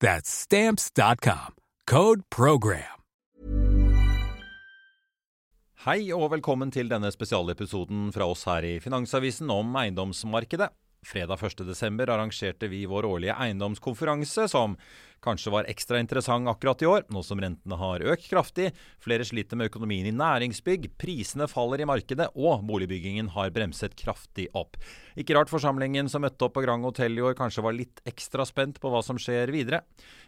That's stamps.com. Code program. Hei og velkommen til denne spesialepisoden fra oss her i Finansavisen om eiendomsmarkedet. Fredag 1.12. arrangerte vi vår årlige eiendomskonferanse, som kanskje var ekstra interessant akkurat i år, nå som rentene har økt kraftig, flere sliter med økonomien i næringsbygg, prisene faller i markedet og boligbyggingen har bremset kraftig opp. Ikke rart forsamlingen som møtte opp på Grand Hotel i år kanskje var litt ekstra spent på hva som skjer videre.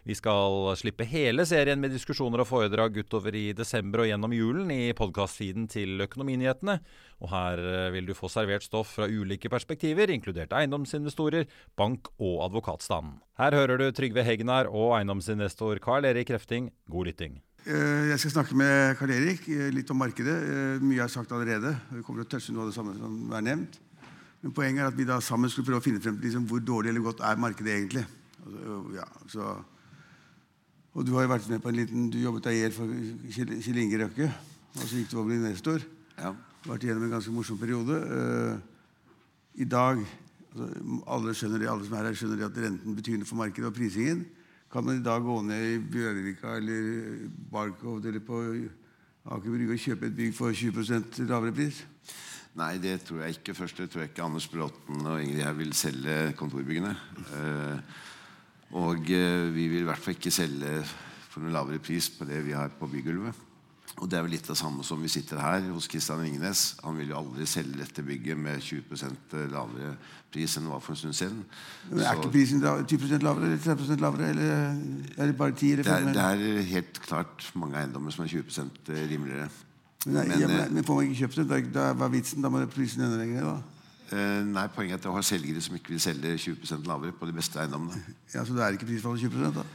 Vi skal slippe hele serien med diskusjoner og foredrag utover i desember og gjennom julen i podkastfeeden til Økonominyhetene. Og her eh, vil du få servert stoff fra ulike perspektiver, inkludert eiendomsinvestorer, bank og advokatstanden. Her hører du Trygve Hegnar og eiendomsinvestor Carl Erik Krefting. God lytting. Eh, jeg skal snakke med Karl Erik eh, litt om markedet. Eh, mye er sagt allerede. Vi kommer til å touche noe av det samme som er nevnt. Men poenget er at vi da sammen skulle prøve å finne frem til liksom hvor dårlig eller godt er markedet egentlig. Altså, ja, så, og du har jo vært med på en liten, du jobbet deg i hjel for Kjell Inge Røkke, og så gikk du over til investor. Ja. Vært igjennom en ganske morsom periode. I dag alle, skjønner det, alle som er her, skjønner at renten betyr noe for markedet og prisingen. Kan man i dag gå ned i Bjørvika eller Barcode eller på Aker Brygge og kjøpe et bygg for 20% lavere pris? Nei, det tror jeg ikke. Først det tror jeg ikke Anders Bråten og Ingrid her vil selge kontorbyggene. Eh, og eh, vi vil i hvert fall ikke selge for noe lavere pris på det vi har på bygulvet. Og det er vel litt det samme som vi sitter her hos Kristian Ringnes. Han vil jo aldri selge dette bygget med 20% lavere pris enn det var for en stund siden. Men er ikke prisen 20 lavere eller 30 lavere? Eller er det bare 10 eller 5? Det er, det er helt klart mange eiendommer som er 20 rimeligere. Men, nei, men, ja, men, men får man ikke kjøpt det? Da, hva er vitsen? Da må prisen enda lenger? da? Eh, nei, Poenget er at du har selgere som ikke vil selge 20% lavere på de beste eiendommene. Ja, Så det er ikke prisfallet 20 da?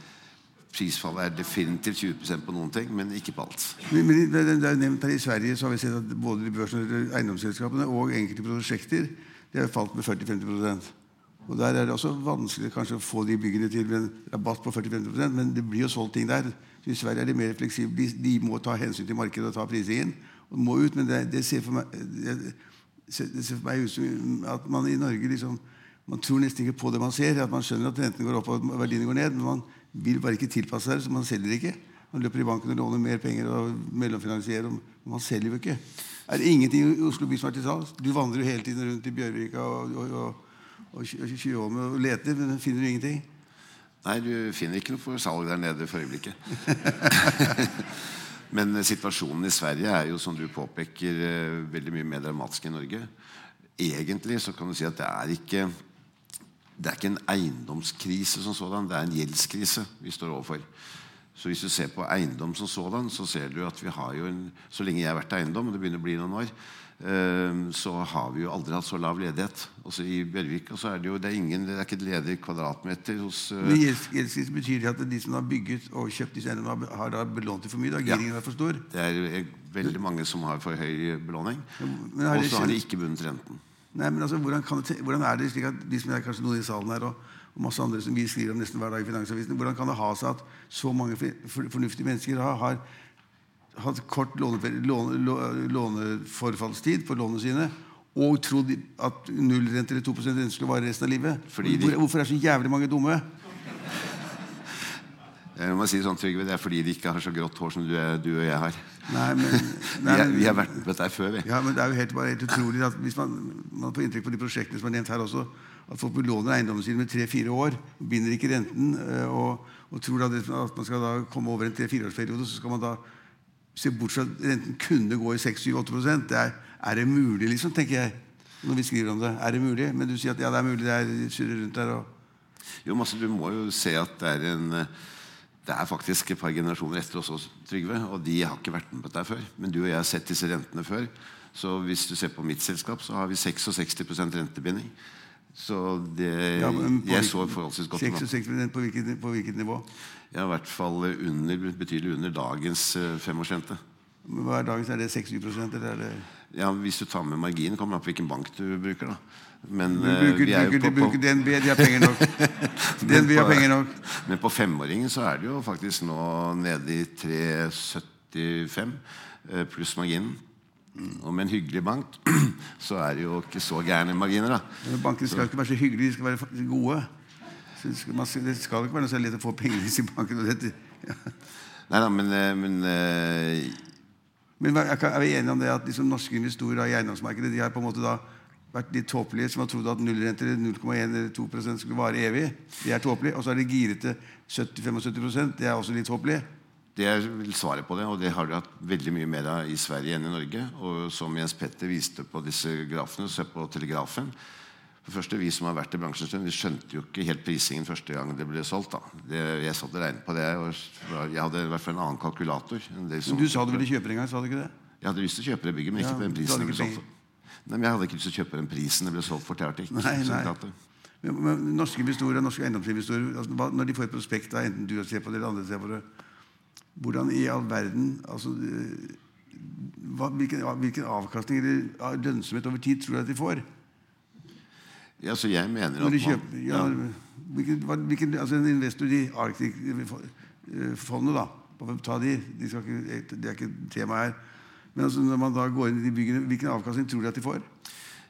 Prisfallet er definitivt 20% på noen ting, men ikke på alt. Men, men det, er nevnt her I Sverige så har vi sett at både de børsnoterte eiendomsselskapene og enkelte prosjekter de har falt med 40-50% Og Der er det også vanskelig kanskje å få de byggene til en rabatt på 40-50% men det blir jo solgt ting der. Så I Sverige er de mer fleksible. De, de, må ta hensyn til markedet og ta prisingen. og må ut, Men det, det, ser for meg, det, det ser for meg ut som at man i Norge liksom, man tror nesten ikke på det man ser. at Man skjønner at rentene går opp og verdiene går ned. men man vil bare ikke tilpasse seg, så man selger ikke. Man løper i banken og låner mer penger og mellomfinansierer. Men man selger jo ikke. Er det ingenting i Oslo by som er til salgs? Du vandrer jo hele tiden rundt i Bjørvika og, og, og, og Tjuvholmen og leter, men finner du ingenting? Nei, du finner ikke noe for salg der nede for øyeblikket. men situasjonen i Sverige er jo, som du påpeker, eh, veldig mye mer dramatisk enn Norge. Egentlig så kan du si at det er ikke det er ikke en eiendomskrise som sådan, det er en gjeldskrise vi står overfor. Så hvis du ser på eiendom som sådan, så ser du at vi har jo en Så lenge jeg har vært eiendom, og det begynner å bli noen år, ehm, så har vi jo aldri hatt så lav ledighet. Også I Bjørvika så er det jo det er ingen, det er ikke et ledig kvadratmeter hos uh, Men Gjeldskrise betyr det at de som har bygget og kjøpt disse eiendommene, har da belånt det for mye? da Giringen ja. er for stor? Det er veldig mange som har for høy belåning. Og så har de ikke bundet renten. Nei, men altså, hvordan, det, hvordan, er det slik at de som er kanskje noen i salen her, og, og, masse andre som vi skriver om nesten hver dag i Finansavisen, hvordan kan det ha seg at så mange fornuftige mennesker har, har hatt kort låne, låne, låneforfallstid på lånene sine og trodd at nullrente eller 2% rente skulle vare resten av livet? Hvor, hvorfor er så jævlig mange dumme? Jeg må si sånn, Trygve, Det er fordi de ikke har så grått hår som du, du og jeg har. Nei, men, nei, vi, er, vi, har vært med på dette før. vi. Ja, men det er jo helt, bare helt utrolig at Hvis man, man får inntrykk på de prosjektene som er nevnt her også, at folk belåner eiendommen sin med tre-fire år, binder ikke renten, eh, og, og tror at, at, man skal da komme over en tre-fireårsperiode, så skal man da Se bort fra at renten kunne gå i 6-7-8 det er, er det mulig, liksom, tenker jeg. Når vi skriver om det. Er det mulig? Men du sier at ja, det er mulig. Det er surrer rundt der. og... Jo, men altså, Du må jo se at det er en det er faktisk et par generasjoner etter oss også, Trygve, og de har ikke vært med på dette før. Men du og jeg har sett disse rentene før. Så hvis du ser på mitt selskap, så har vi 66% rentebinding. Så det, Ja, jeg så forholdsvis godt 66 på hvilket, på hvilket nivå? Ja, i hvert fall under, betydelig under dagens eh, femårsrente. Hva er dagens? Er det 6-7 eller er det Ja, Hvis du tar med marginen, kommer det an på hvilken bank du bruker. da. Men, Du eh, bruker, vi er jo bruker, på- du bruker DNB, de har penger nok. DNB har penger nok. Men på femåringen så er det jo faktisk nå nede i 3,75 eh, pluss marginen. Og med en hyggelig bank så er det jo ikke så gærne marginer. da. Men Bankene skal ikke være så hyggelige, de skal være gode. Så det, skal, man, det skal ikke være noe så lett å få penger i banken. bank. og dette. Ja. Nei da, men, eh, men Men er vi enige om det at liksom norske investorer i eiendomsmarkedet de har på en måte da vært litt tåpelige, som har trodd at nullrenter 0,1 eller 2% skulle vare evig? De er tåpelige. Og så er de girete 70-75 Det er også litt tåpelig. Det er svaret på det, og det har de hatt veldig mye mer av i Sverige enn i Norge. Og som Jens Petter viste på disse grafene, se på Telegrafen For det første, Vi som har vært i bransjen en stund, vi skjønte jo ikke helt prisingen første gang det ble solgt. da. Det, jeg satt og regnet på det, og jeg hadde i hvert fall en annen kalkulator. som du sa du ville kjøpe det en gang, sa du ikke det? Jeg hadde lyst til å kjøpe det bygget, men ikke Ja, på den prisen det ble solgt for. Nei, men Jeg hadde ikke lyst til å kjøpe den prisen det ble solgt for Arctic. Nei, nei. Men, men norske investorer, norske eiendomsinvestorer, altså, når de får et prospekt, da, enten du ser på det eller andre ser på det, hvordan i all verden altså, eh, hva, hvilken, hvilken avkastning eller lønnsomhet over tid tror du at de får? Ja, så jeg mener at kjøper, man- ja, ja, hvilken, hvilken, altså En investor i Arctic-fondet, da ta de, de ikke, Det er ikke tema her. Men altså, når man da går inn i de byggene, hvilken avkastning tror de at de får?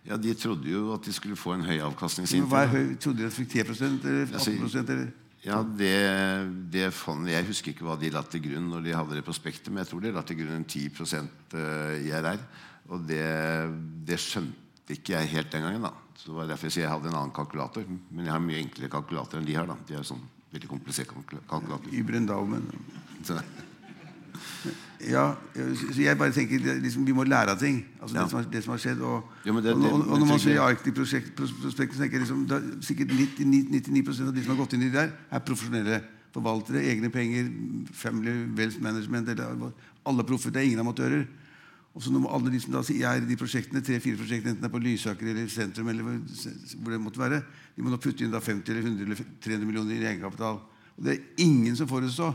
Ja, De trodde jo at de skulle få en høy avkastning. sin Hva er høy, Trodde de at de fikk 10% eller 18 eller? Ja, det, det fondet, Jeg husker ikke hva de la til grunn når de hadde det prospektet, men jeg tror de la til grunn en 10 eh, IRR. Og det, det skjønte ikke jeg helt den gangen. da. Så det var derfor jeg sier jeg hadde en annen kalkulator. Men jeg har mye enklere kalkulator enn de har. da. De har sånn veldig komplisert kalkula- kalkulator. Überendaumen. Så, Ja, så jeg bare tenker er liksom, Vi må lære av ting. Altså Ja. det, som har, det som har skjedd. Og, ja, det- og, og, og når man ser Arctic-prospektet, så tenker jeg liksom, det er sikkert 99, 99 av de som har gått inn i det der, er profesjonelle forvaltere. Egne penger, family wealth management eller, Alle proffer. Det er ingen amatører. Og så må alle de som da sier er i de prosjektene, tre-fire prosjektene, enten det er på Lysaker eller sentrum, eller hvor det måtte være, de må da putte inn da 50 eller 100 eller 300 millioner i egenkapital. Og det er ingen som forutså.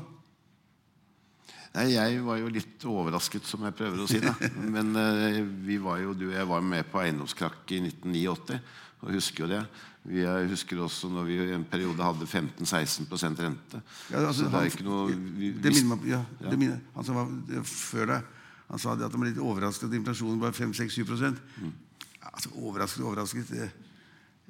Nei, Jeg var jo litt overrasket, som jeg prøver å si. da. Men eh, vi var jo, du og jeg var med på eiendomskrakk i 1989 og husker jo det. Vi husker også når vi i en periode hadde 15-16 rente. Ja, altså, så det er han- ikke noe vi, det minner meg, ja, ja. Han som var før deg, han sa det at han ble litt overrasket at inflasjonen var 5-6-7 Mm. altså, Overrasket, overrasket. eh,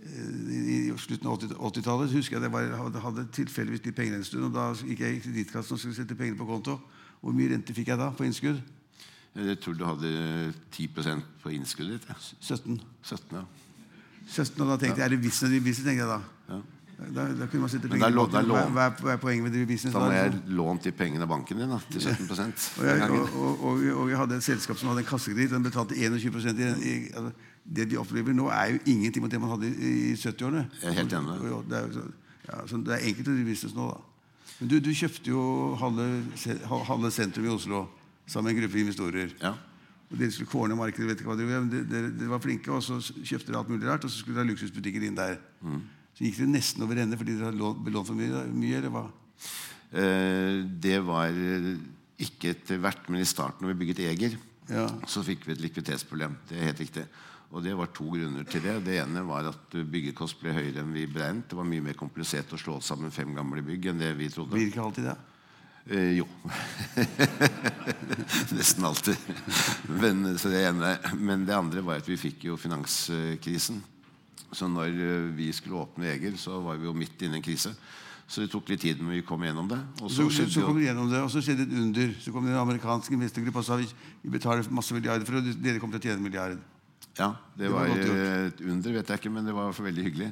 I, I slutten av 80 80-tallet husker jeg at jeg var, hadde, tilfeldigvis litt penger en stund. og Da gikk jeg i Kredittkassen og skulle sette pengene på konto. Hvor mye rente fikk jeg da på innskudd? Jeg tror du hadde 10% på innskuddet ditt. Ja. 17. 17, ja. 17 og da tenkte jeg, Er det business business? tenkte jeg da. ja. Da, da kunne man penger det er på. Hva, hva, hva er poenget med å drive business? Da må jeg liksom? lånt de pengene av banken din da, til 17 Og jeg, og, og, og, og jeg hadde et selskap som hadde en kassekreditt. Den betalte 21 i, i altså, Det de opplever nå, er jo ingenting mot det man hadde i, i 70-årene. Jeg er helt enig. Og- og Det er, så- ja, så det er enkelt å drive business nå, da. Men du, du kjøpte jo halve, halve sentrum i Oslo sammen med en gruppe investorer. Ja. Og Dere skulle kårne markedet, vet ikke hva dere, dere, dere var flinke, og så kjøpte dere alt mulig rart, og så skulle dere ha luksusbutikker inn der. Mm. Så gikk dere nesten over ende fordi dere hadde lånt- belånt for mye, mye, eller hva? Eh, Det var eh, ikke etter hvert, men i starten når vi bygget Eger, Ja. så fikk vi et likviditetsproblem. Det er helt riktig. Og det var to grunner til det. Det ene var at byggekost ble høyere enn vi beregnet. Det var mye mer komplisert å slå sammen fem gamle bygg enn det vi trodde. Blir ikke alltid det? Eh, jo. Nesten alltid. Men, så det ene, men det andre var at vi fikk jo finanskrisen. Så når eh, vi skulle åpne Eger, så var vi jo midt inne i en krise. Så det tok litt tid, men vi kom gjennom det. Og Så, så så, kom vi gjennom det, og så skjedde et under. Så kom det amerikanske investorgruppa og sa vi, vi betaler masse milliarder for det, og dere kommer til å tjene en milliard. Ja, det, Det var var, eh, et under, vet jeg ikke, men det var veldig hyggelig.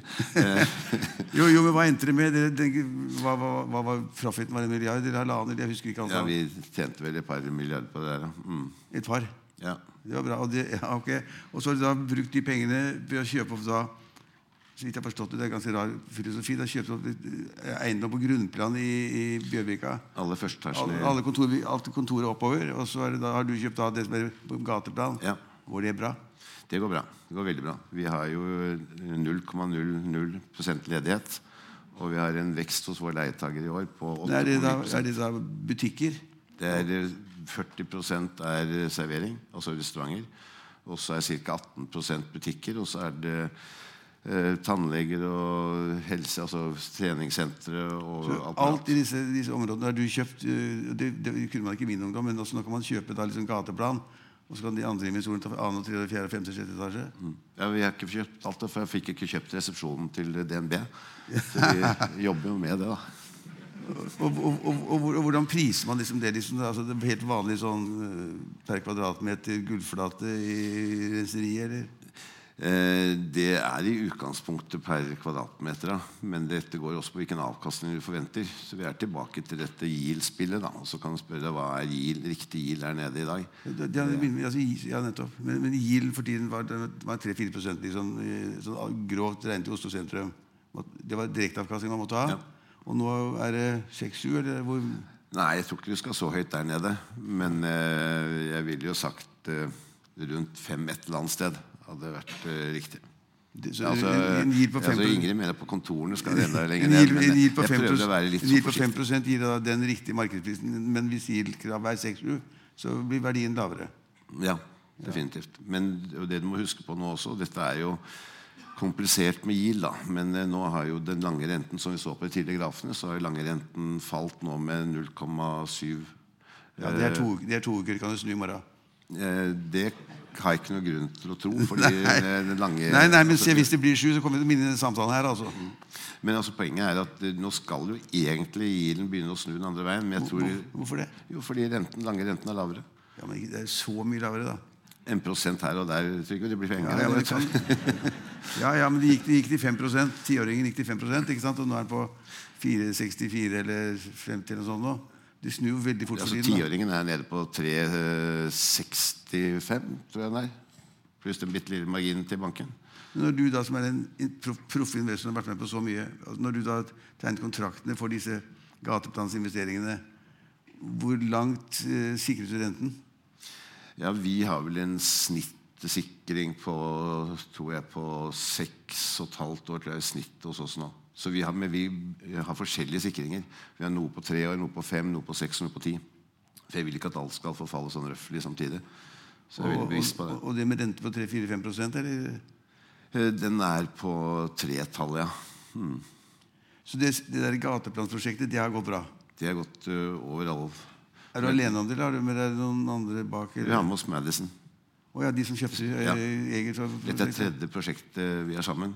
Jo, jo, men hva endte det med? Dere, dere, hva, hva, hva var profiten? Var det en milliard eller halvannen? Jeg husker ikke. Ja, Altså. vi tjente vel et par milliarder på det der. Mm. Et par. Ja. Det var bra. Og, det, ja, okay. og så har du da brukt de pengene ved å kjøpe opp da så vidt jeg har forstått det, det er ganske rar filosofi. Da kjøpte opp eh, eiendom på grunnplan i, i Bjørvika. Alle førsteetasjene Alle, kontor, alt kontoret oppover. Og så det da, har du kjøpt da det som er på gateplan. Ja. Går det bra? Det går bra. Det går veldig bra. Vi har jo 0,00% ledighet. Og vi har en vekst hos våre leietakere i år på 8,9 Er det da, er det da butikker? Det er eh, 40% er servering, altså restauranter. Og så er ca. 18% butikker. Og så er det eh, tannleger og helse, altså treningssentre og alt. Alt i disse, disse områdene har du kjøpt øh, det, det kunne man ikke i min ungdom, men også nå kan man kjøpe da liksom gateplan. Og så kan de andre investorene ta annen, tredje, fjerde, femte, sjette etasje. Ja, Vi har ikke kjøpt alt det, for jeg fikk ikke kjøpt resepsjonen til DNB. Så vi jobber jo med det, da. Og, og, og, og, hvordan priser man liksom det? Liksom, altså det er helt vanlig sånn øh, per kvadratmeter gullflate i renseriet, eller? Eh, det er i utgangspunktet per kvadratmeter, men dette går også på hvilken avkastning du forventer. Så vi er tilbake til dette yield-spillet. da. Og så kan du spørre deg hva er yield, riktig yield der nede i dag. Det, det, altså, ja, nettopp. Men, men yield for tiden var, var 3-4 prosent, liksom, sånn grovt regnet i Oslo sentrum. Det var direkteavkastning man måtte ha. Ja. Og nå er det 6-7, eller hvor Nei, jeg tror ikke du skal så høyt der nede. Men eh, jeg ville jo sagt eh, rundt fem et eller annet sted hadde vært eh, riktig. så altså, en, en på 5 altså, Ingrid mener på kontorene skal det enda lenger En ned. Men jeg 5 prøvde å være litt så forsiktig. gir da den riktige markedsprisen. Men hvis yield-kravet er 6-7, så blir verdien lavere. Ja, definitivt. Men det du må huske på nå også, dette er jo komplisert med yield, da. Men eh, nå har jo den lange renten, som vi så på de tidligere grafene, så har jo lange renten falt nå med 0,7 Ja, det, er to, det er to uker, kan du snu i morgen. Eh, Det har jeg ikke noen grunn til å tro. Fordi nei. den lange Nei, nei, men altså, se, hvis det blir sju, så kommer vi til å minne denne samtalen her. altså. Men altså, poenget er at eh, nå skal jo egentlig yielden begynne å snu den andre veien. Men jeg tror, Hvorfor det? jo, fordi renten, lange renten er lavere. Ja, men Det er så mye lavere, da. En prosent her og der, Trygve. Det blir penger. Ja, ja, men, kan, ja, ja, men det gikk, det gikk til 5 Tiåringen gikk til 5 ikke sant? Og nå er den på 4,64 eller 50 eller noe sånt nå. Det snur jo veldig fort for tiden. da. Tiåringen er nede på 3,65, tror jeg den er. Pluss den bitte lille marginen til banken. Når du da som er en proff investor har vært med på så mye, altså når du da tegnet kontraktene for disse gateplansinvesteringene, hvor langt eh, sikret du renten? Ja, vi har vel en snittsikring på tror jeg, på seks og et halvt år tror jeg, snitt hos oss nå. Så vi har, men vi har forskjellige sikringer. Vi har noe på tre år, noe på fem, noe på seks og noe på ti. For jeg vil ikke at alt skal forfalle sånn røftlig samtidig. Så jeg er veldig bevisst på det. og det med rente på 3-4-5 eller? Eh, Den er på tretallet, ja. Så det, det der gateplansprosjektet, det har gått bra? De har gått uh, over all Er du alene om det, eller har du med deg noen andre bak? Vi har med oss Madison. Oh, ja, de som kjøpte eh, Ja. eget Dette er tredje prosjektet vi har sammen.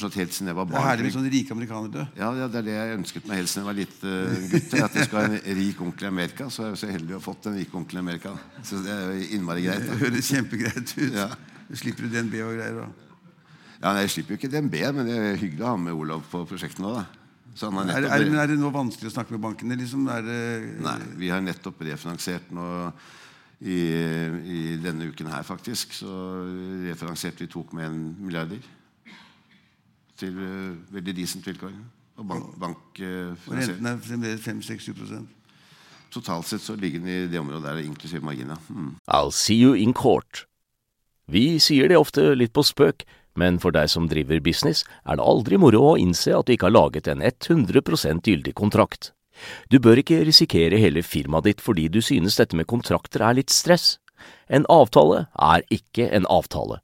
Sånn helt siden jeg var Det er herlig med sånne rike amerikanere. Ja, ja, det er det jeg ønsket meg helt siden jeg var liten gutt. At jeg skal ha en rik onkel i Amerika. Så er jeg så heldig å ha fått en rik onkel i Amerika. Så det er jo innmari greit. Det høres kjempegreit ut. Ja. Du slipper du DNB og greier. Da. Ja, nei, Jeg slipper jo ikke DNB, men det er hyggelig å ha med Olav på prosjektet nå. da. Så han har Er, nettopp er, men er det nå vanskelig å snakke med bankene? Liksom? Er det, Nei, vi har nettopp refinansiert nå i, i denne uken her, faktisk. Så refinansierte vi 2,1 milliarder til eh, veldig decent vilkår. Og bank, bank eh, og renten er fremdeles 5-6-7 Totalt sett så ligger den i det området der, inklusiv margina. Mm. I'll see you in court. Vi sier det ofte litt på spøk, men for deg som driver business, er det aldri moro å innse at du ikke har laget en 100% gyldig kontrakt. Du bør ikke risikere hele firmaet ditt fordi du synes dette med kontrakter er litt stress. En avtale er ikke en avtale.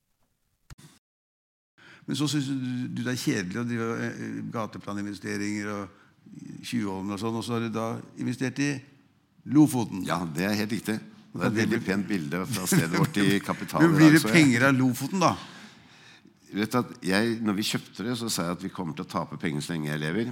Men så syns du, det er kjedelig å drive eh, gateplaninvesteringer og Tjuvholmen og sånn, og så har du da investert i Lofoten. Ja, det er helt riktig. Det er et veldig pent bilde fra stedet vårt i kapitalen. Men blir det penger av Lofoten, da? Vet at jeg, når vi kjøpte det, så sa jeg at vi kommer til å tape penger så lenge jeg lever.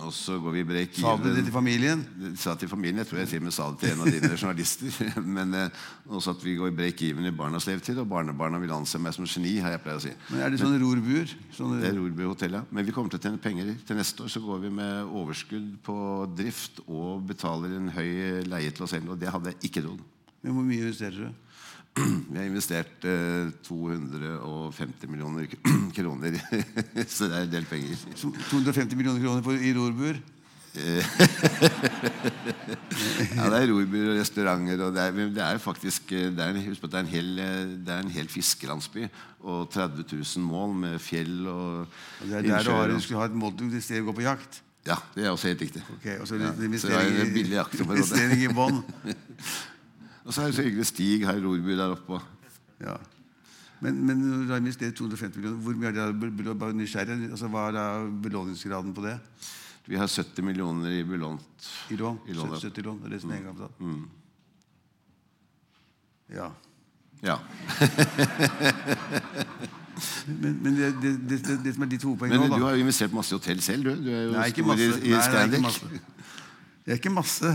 Og så går vi i break Sa du det til familien? sa til familien, Jeg tror jeg til og med sa det til en av dine journalister. Men eh, også at vi går i break-even i barnas levetid, og barnebarna vil anse meg som geni. har jeg pleier å si. Men Er det sånne rorbuer? Sånne, Det er rorbuhotell, ja. Men vi kommer til å tjene penger. Til neste år så går vi med overskudd på drift og betaler en høy leie til oss selv. Og det hadde jeg ikke trodd. Men hvor mye investerer du? Vi har investert eh, 250 millioner kroner, så det er en del penger. 250 millioner kroner i rorbur? Ja, det er rorbur og restauranter. Og det, er, det er faktisk eh, det er en, Husk på at det er en hel, eh, det er en hel fiskelandsby. Og 30 000 mål med fjell og Og det er der du, har, du skulle ha et mål til å gå på jakt? Ja, det er også helt riktig. Ok, og så Ja, så det er en billig jakt. investering i bånn. Og så er det så hyggelig Stig her i Rorby der oppe. Ja. Men, men du har investert 250 millioner, hvor mye er det bare nysgjerrig? Altså, hva er belåningsgraden på det? Vi har 70 millioner i belånt I lån? I lån, ja. 70 lån? Resten er egenkapital? Ja. Ja. Men, men det, det, det, det, som er ditt hovedpoeng Men nå, du har jo investert masse i hotell selv, du. Du er jo Nei, stor masse. i, i Scandic. Det er ikke masse.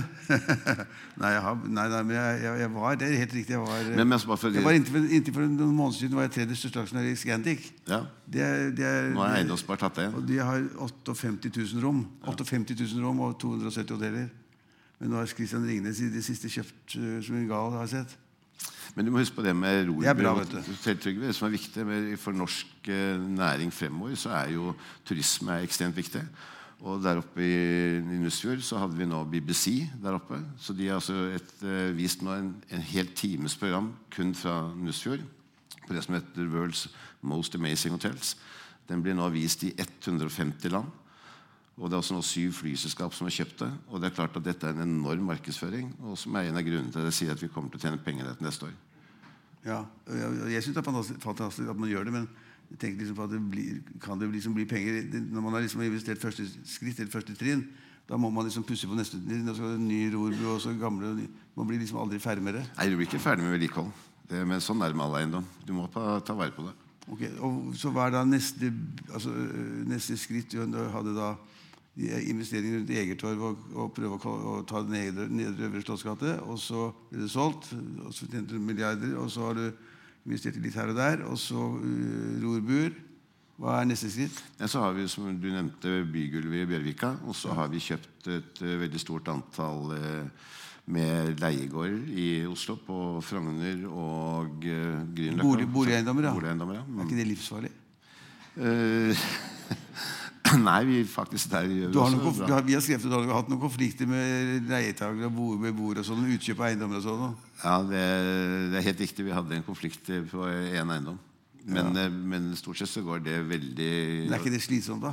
nei, jeg har, nei, nei, men jeg, jeg, jeg var Det er helt riktig. Jeg var, Men men, for- jeg var inntil, inntil for noen måneder siden var jeg tredje største aksjonær i Scandic. Ja. Det det er, Nå har Eiendomsspar tatt det. Og de har 58 000 rom. 58 000 rom og 270 hoteller. Men nå har Christian Ringnes i det siste kjøpt uh, som en gal, har jeg sett. Men du må huske på det med du. Det som er viktig for norsk eh, næring fremover, så er jo turisme er ekstremt viktig. Og der oppe i, Nussfjord så hadde vi nå BBC der oppe. Så de har altså et, eh, vist nå en, en helt times program kun fra Nussfjord på det som heter World's Most Amazing Hotels. Den blir nå vist i 150 land. Og det er også nå syv flyselskap som har kjøpt det. Og det er klart at dette er en enorm markedsføring, og som er en av grunnene til at jeg sier at vi kommer til å tjene penger dette neste år. Ja, jeg, jeg syns det er fantastisk, fantastisk at man gjør det, men jeg tenker liksom på at det blir, kan det liksom bli penger Når man har liksom investert første skritt eller første trinn, da må man liksom pusse på neste trinn. Og så ny rorbro og så gamle. Man blir liksom aldri ferdig med det. Nei, Du blir ikke ferdig med vedlikehold. Men sånn er det med all eiendom. Du må ta, ta vare på det. Ok, og Så hva er da neste, altså, øh, neste skritt? Du hadde da investeringer rundt Egertorv og, og prøve å, å ta Nedre, nedre Øvre Slottsgate. Og så ble det solgt, og så tjente du milliarder. Og så har du investert litt her og der. Og så uh, rorbuer. Hva er neste skritt? Ja, så har vi, som du nevnte, bygulvet i Bjørvika. Og så har vi kjøpt et uh, veldig stort antall uh, med leiegårder i Oslo, på Frogner og uh, Grünerløkka. Boligeiendommer, ja. Boligeiendommer, ja. Er ikke det livsfarlig? Eh, Nei, vi faktisk der gjør Du har noen, konf- du har, vi har skrevet at du har hatt noen konflikter med leietakere og bo- beboere og sånn, utkjøp av eiendommer og sånn. Ja, det, det er helt riktig. Vi hadde en konflikt eh, på én eiendom. Men, eh, men stort sett så går det veldig Men er ikke det slitsomt, da?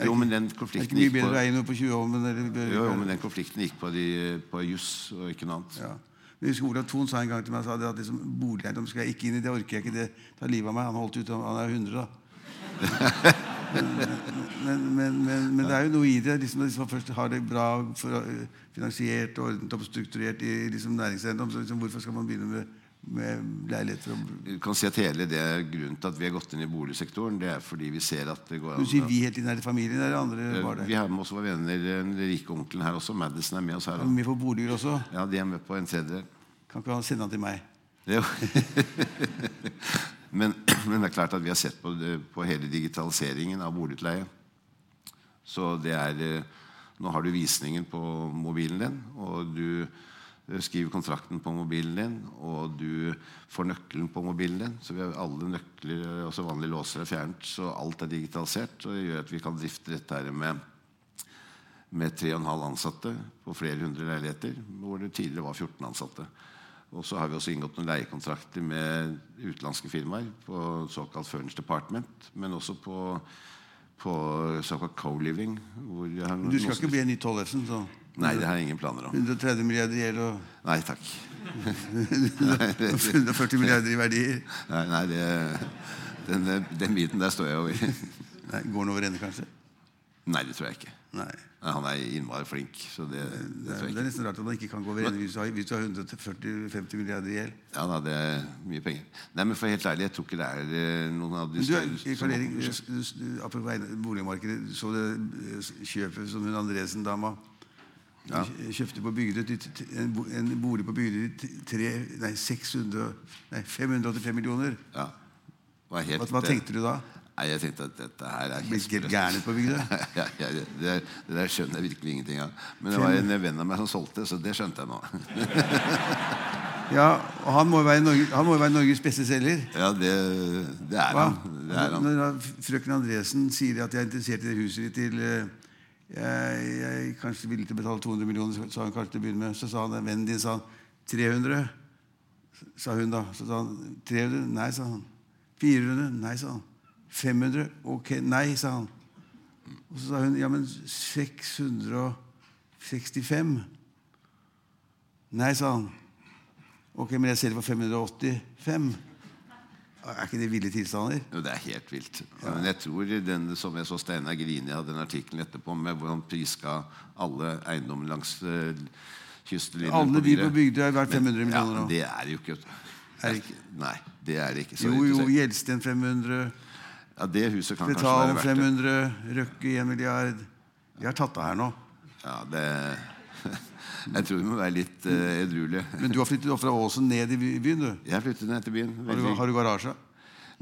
Er Jo, men den er det konflikten ikke mye gikk på bedre å eie noe på Tjuvholmen eller jo, jo, men den konflikten gikk på, de, på juss og ikke noe annet. Ja. Men Jeg husker Olav Thon sa en gang til meg sa det at liksom, boligeiendom skal jeg ikke inn i. Det orker jeg ikke. Det tar livet av meg. Han holdt ut, han er 100, da. Men, men, men, det er jo noe i det. Liksom, hvis man først har det bra for, finansiert og ordnet opp strukturert i liksom, næringseiendom, så liksom, hvorfor skal man begynne med, med leiligheter? Du kan si at hele det Grunnen til at vi har gått inn i boligsektoren, det er fordi vi ser at det går an du sier vi helt inn her i familien, eller andre Eh, var det? Vi har med oss våre venner, den rike onkelen her også. Madison er med oss her. Er også. med på boliger også? Ja, De er med på en tredjedel. Kan ikke han sende han til meg? Jo. men, men det er klart at vi har sett på, på hele digitaliseringen av boligutleie. Så det er eh, Nå har du visningen på mobilen din, og du eh, skriver kontrakten på mobilen din, og du får nøkkelen på mobilen din. Så vi har alle nøkler, også vanlige låser, er fjernet. Så alt er digitalisert. Og det gjør at vi kan drifte dette her med med 3,5 ansatte på flere hundre leiligheter, hvor det tidligere var 14 ansatte. Og så har vi også inngått noen leiekontrakter med utenlandske firmaer på såkalt Furnish Department, men også på, på såkalt co-living. Du skal ikke bli en ny Tollefsen? Så. Nei, det har jeg ingen planer om. 130 milliarder i gjeld og Nei takk. 140 milliarder i verdier? Nei, nei det, den, den biten der står jeg over. Nei, Går den over ende, kanskje? Nei, det tror jeg ikke. Nei. Han er innmari flink. Så det, det, det, det er nesten rart at han ikke kan gå over ende hvis hvis du har 140-50 milliarder i gjeld. Ja da, det er mye penger. Nei, men for helt ærlig, jeg tror ikke det er eh, noen av de større apropos boligmarkedet, så det eh, kjøpet som hun Andresen-dama ja. kjøpte på Bygdøy en, en bolig på Bygdøy til 585 millioner. Ja. Hva, hva tenkte du da? Nei, Jeg tenkte at dette her er Blitt gæren på bygda? ja, ja, det, det, der skjønner jeg virkelig ingenting av. Men det var en venn av meg som solgte, så det skjønte jeg nå. ja, og han må jo være, Norge, han må være Norges beste selger? Ja, det, det er han. Det er han. Når frøken Andresen sier at jeg er interessert i det huset ditt til eh, jeg, jeg kanskje villig til å betale 200 millioner, sa han kanskje til å begynne med. Så sa han, vennen din sa 300. Sa hun da. Så sa han 300. Nei, sa han. 400. Nei, sa han. 500? Ok, nei, sa han. Og så sa hun ja, men 665? Nei, sa han. Ok, men jeg selger for 585. Er ikke det ville tilstander? Jo, det er helt vilt. Ja. Men jeg tror den, som jeg så Steinar Grini hadde en artikkel etterpå med hvor han priska alle eiendommer langs uh, kystlinjen. Alle de på Bygdøy er verdt 500 millioner nå. Ja, det er jo ikke, er ikke Nei, det er det ikke. Så jo, jo, Gjelsten 500. Ja, det huset kan kanskje være verdt 500, Røkke 1 milliard. Vi har tatt av her nå. Ja, det Jeg tror vi må være litt uh, edruelige. Men du har flyttet fra Åsen ned i byen, du? Jeg har flyttet ned til byen. Har du, har du garasje?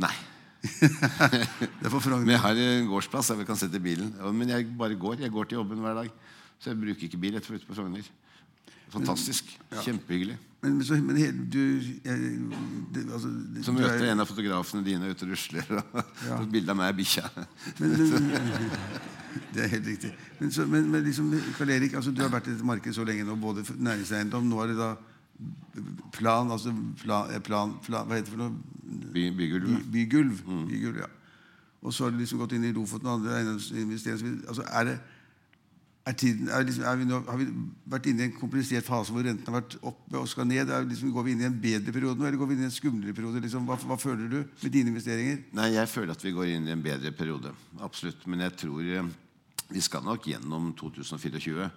Nei. det er for Men jeg har en gårdsplass der vi kan sette bilen. Men jeg bare går. Jeg går til jobben hver dag. Så jeg bruker ikke bil etter å på Frogner. Fantastisk. Ja. Kjempehyggelig. Men, men, så, men du det, altså, det, Så møter jeg en av fotografene dine ute og rusler, og ja. et bilde av meg er bikkja. det er helt riktig. Men, så, men, men liksom, Karl Erik, altså, du har vært i dette markedet så lenge nå, både næringseiendom Nå er det da plan, altså plan, eh, plan, plan Hva heter det for noe? By, bygulv. By, bygulv. Mm. bygulv ja. Og så har du liksom gått inn i Lofoten og andre eiendomsinvesteringer. Altså, er det er tiden, er liksom, er vi nå, har vi vært inne i en komplisert fase hvor renten har vært oppe og skal ned? Liksom, går vi inn i en bedre periode nå, eller går vi inn i en skumlere periode? Liksom, hva, hva, føler du med dine investeringer? Nei, Jeg føler at vi går inn i en bedre periode. Absolutt. Men jeg tror eh, vi skal nok gjennom 2024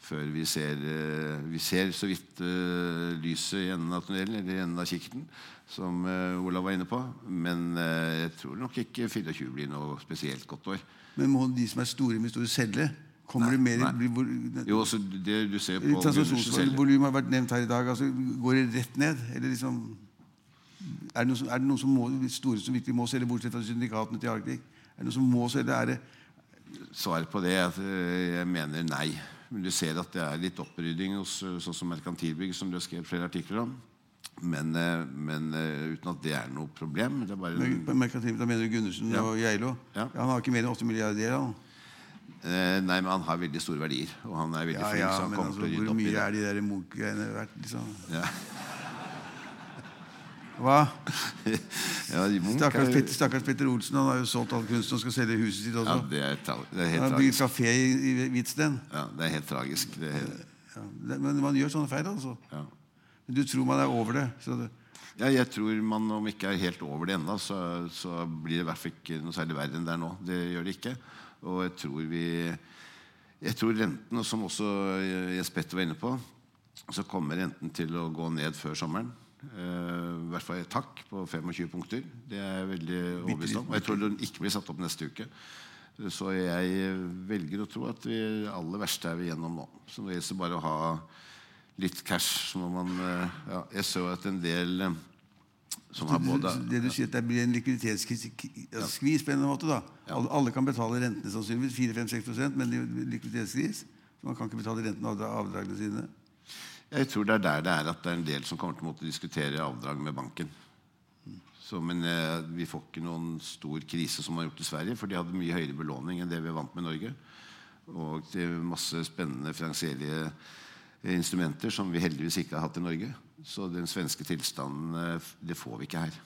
før vi ser, eh, vi ser så vidt uh, lyset i enden av tunnelen, eller i enden av kikkerten, som uh, Olav var inne på. Men uh, jeg tror nok ikke 24 blir noe spesielt godt år. Men må de som er store investorer, selge? Kommer nei, det mer blir, hvor, jo, altså det du ser på Transaksjonsvolumet har vært nevnt her i dag. Altså, går det rett ned? Eller liksom, er, det noen som, er det noen som må, store som virkelig må selge, bortsett fra syndikatene til Arktik? Er det noen som må selge? Er det Svaret på det er at eh, jeg mener nei. Men du ser at det er litt opprydding hos sånn som Merkantilbygg, som du har skrevet flere artikler om. Men, eh, men, eh, uten at det er noe problem. Det er bare Merkantilbygg, Da mener du Gundersen ja. og Geilo? Ja. ja. Han har ikke mer enn 8 milliarder i det? Eh, nei, men han har veldig store verdier. Og han er veldig ja, flink. Ja, så han kommer altså, til å rydde opp i det. Hvor mye er de der Munch-greiene verdt, liksom? Ja. Hva? ja, stakkars, er... Petter, stakkars, Petter, Olsen han har jo solgt all kunsten og skal selge huset sitt også. Ja, det er, det er helt han har bygd kafé i, i Hvitsten. Ja, det er helt tragisk. Er helt... Ja, men man gjør sånne feil, altså. Ja. Men du tror man er over det? det... Ja, jeg tror man om ikke er helt over det ennå, så, så, blir det i hvert fall ikke noe særlig verre enn det er nå. Det gjør det ikke. Og jeg tror vi Jeg tror renten, som også Jes Petter var inne på, så kommer renten til å gå ned før sommeren. Uh, I hvert fall et takk på 25 punkter. Det er jeg veldig overbevist om. Og jeg tror den ikke blir satt opp neste uke. Så jeg velger å tro at det aller verste er vi gjennom nå. Så det gjelder bare å ha litt cash. Så må man, uh, ja, jeg så at en del uh, både, det du sier at det blir en likviditetsskvis på en måte da. Alle, kan betale rentene sannsynligvis 4-5-6 men likviditetsskvis. Så man kan ikke betale rentene av avdragene sine. Jeg tror det er der det er at det er en del som kommer til å måtte diskutere avdrag med banken. Så, men eh, vi får ikke noen stor krise som man har gjort i Sverige, for de hadde mye høyere belåning enn det vi er vant med i Norge. Og masse spennende finansielle instrumenter som vi heldigvis ikke har hatt i Norge. Så den svenske tilstanden eh, det får vi ikke her.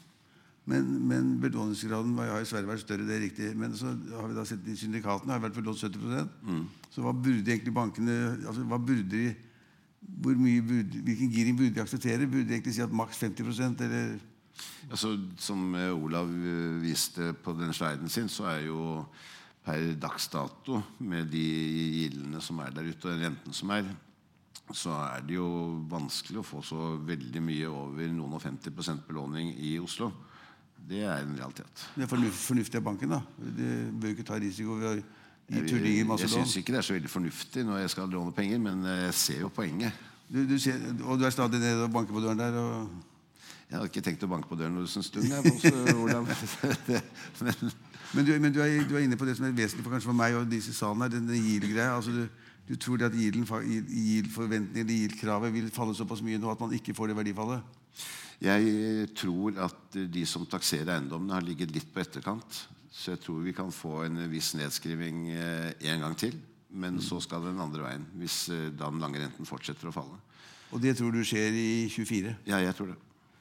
Men, men belåningsgraden har i Sverige vært større, det er riktig. Men så har vi da sett i syndikatene har vært belånt 70 mm. Så hva burde egentlig bankene altså hva burde de, hvor mye burde, Hvilken giring burde de akseptere? Burde de egentlig si at maks 50% eller altså, Som eh, Olav eh, viste på den sliden sin, så er jo per dags dato, med de gildene som er der ute, og den renten som er, så er det jo vanskelig å få så veldig mye over noen og 50 belåning i Oslo. Det er en realitet. Det er fornuftig av banken, da. De bør ikke ta risiko ved å gi tullinger masse lån. Jeg syns ikke det er så veldig fornuftig når jeg skal låne penger, men jeg ser jo poenget. Du, du ser, og du er stadig nede og banker på døren der? Jeg hadde ikke tenkt å banke på døren en stund. Jeg, men, men, du, men du, er, du, er, inne på det som er vesentlig for, kanskje for meg og disse i salen her, denne yield-greia. Altså du, du, tror at yield-forventningene, yield-kravet, vil falle såpass mye nå at man ikke får det verdifallet? Jeg tror at de som takserer eiendommene, har ligget litt på etterkant. Så jeg tror vi kan få en viss nedskriving eh, en gang til. Men så skal den andre veien, hvis eh, den lange renten fortsetter å falle. Og det tror du skjer i 24? Ja, jeg tror det.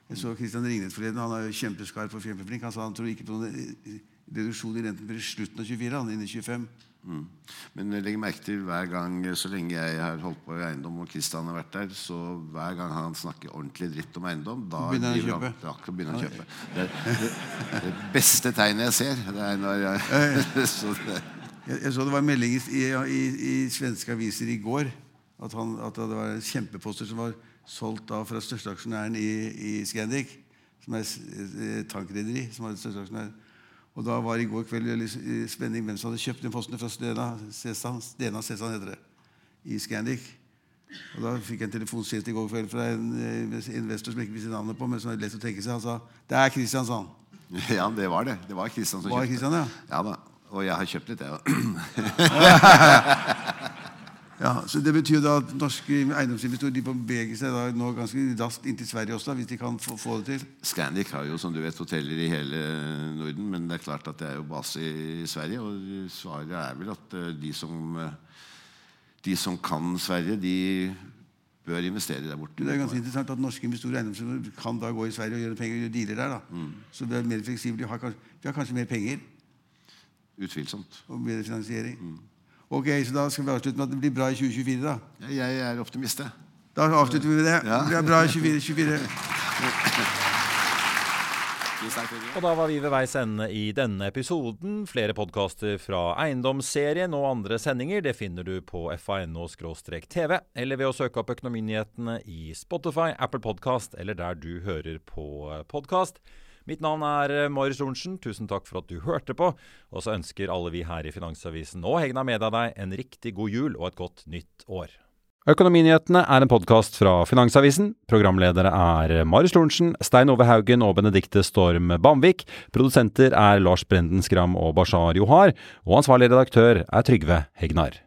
Jeg så Kristian Ringnes forleden. Han er jo kjempeskarp og kjempeflink. Han sa han tror ikke på noen reduksjon i renten før i slutten av 24, han er inn i 25. Mm. Men legg merke til hver gang, så lenge jeg har holdt på i eiendom, og Kristian har vært der, så hver gang han snakker ordentlig dritt om eiendom, da begynner han å kjøpe. Han, da begynner han å kjøpe. Det, det, det, beste tegnet jeg ser, det er når jeg, så det, jeg, jeg så det var en melding i, i, i svenske aviser i går at, han, at det var kjempeposter som var solgt da fra størsteaksjonæren i, i Scandic, som er eh, tankrederi. som er største aksjonær. Og da var i går kveld veldig spenning hvem som hadde kjøpt den posten fra Stena Sesan, Stena Sesan heter det, i Scandic. Og Da fikk jeg en telefonskilt i går kveld fra en eh, investor som ikke visste navnet på, men som hadde lett å tenke seg. Han sa det er Kristiansand. Ja, det var det. Det var Kristian som var kjøpte. Christian, ja. ja da. Og jeg har kjøpt litt, jeg òg. Ja, så Det betyr da at norske eiendomsinvestorer de beveger seg da nå ganske raskt inn til Sverige også, hvis de kan få, få, det til? Scandic har jo som du vet, hoteller i hele Norden, men det er klart at det er jo base i Sverige. Og svaret er vel at eh, de som, eh, de som kan Sverige, de bør investere der borte. Det er ganske interessant at norske investorer kan da gå i Sverige og gjøre penger og gjøre dealer der. da. Mm. Så vi er mer fleksible. Vi har, kanskje, vi har kanskje mer penger. Utvilsomt. Og bedre finansiering. Mm. Ok, så Da skal vi avslutte med at det blir bra i 2024, da? Ja, jeg er optimist, jeg. Da avslutter vi med det. Ja. Det blir bra i 2024. Og da var vi ved veis ende i denne episoden. Flere podkaster fra Eiendomsserien og andre sendinger det finner du på fa.no-tv, eller ved å søke opp Økonominyhetene i Spotify, Apple Podkast eller der du hører på podkast. Mitt navn er eh, Marius Lorentzen. Tusen takk for at du hørte på. Og så ønsker alle vi her i Finansavisen og Hegna Media deg en riktig god jul og et godt nytt år. Økonominyhetene er en podkast fra Finansavisen. Programledere er Marius Lorentzen, Stein Ove Haugen og Benedikte Storm Bamvik. Produsenter er Lars Brenden Skram og Bashar Johar. Og ansvarlig redaktør er Trygve Hegnar.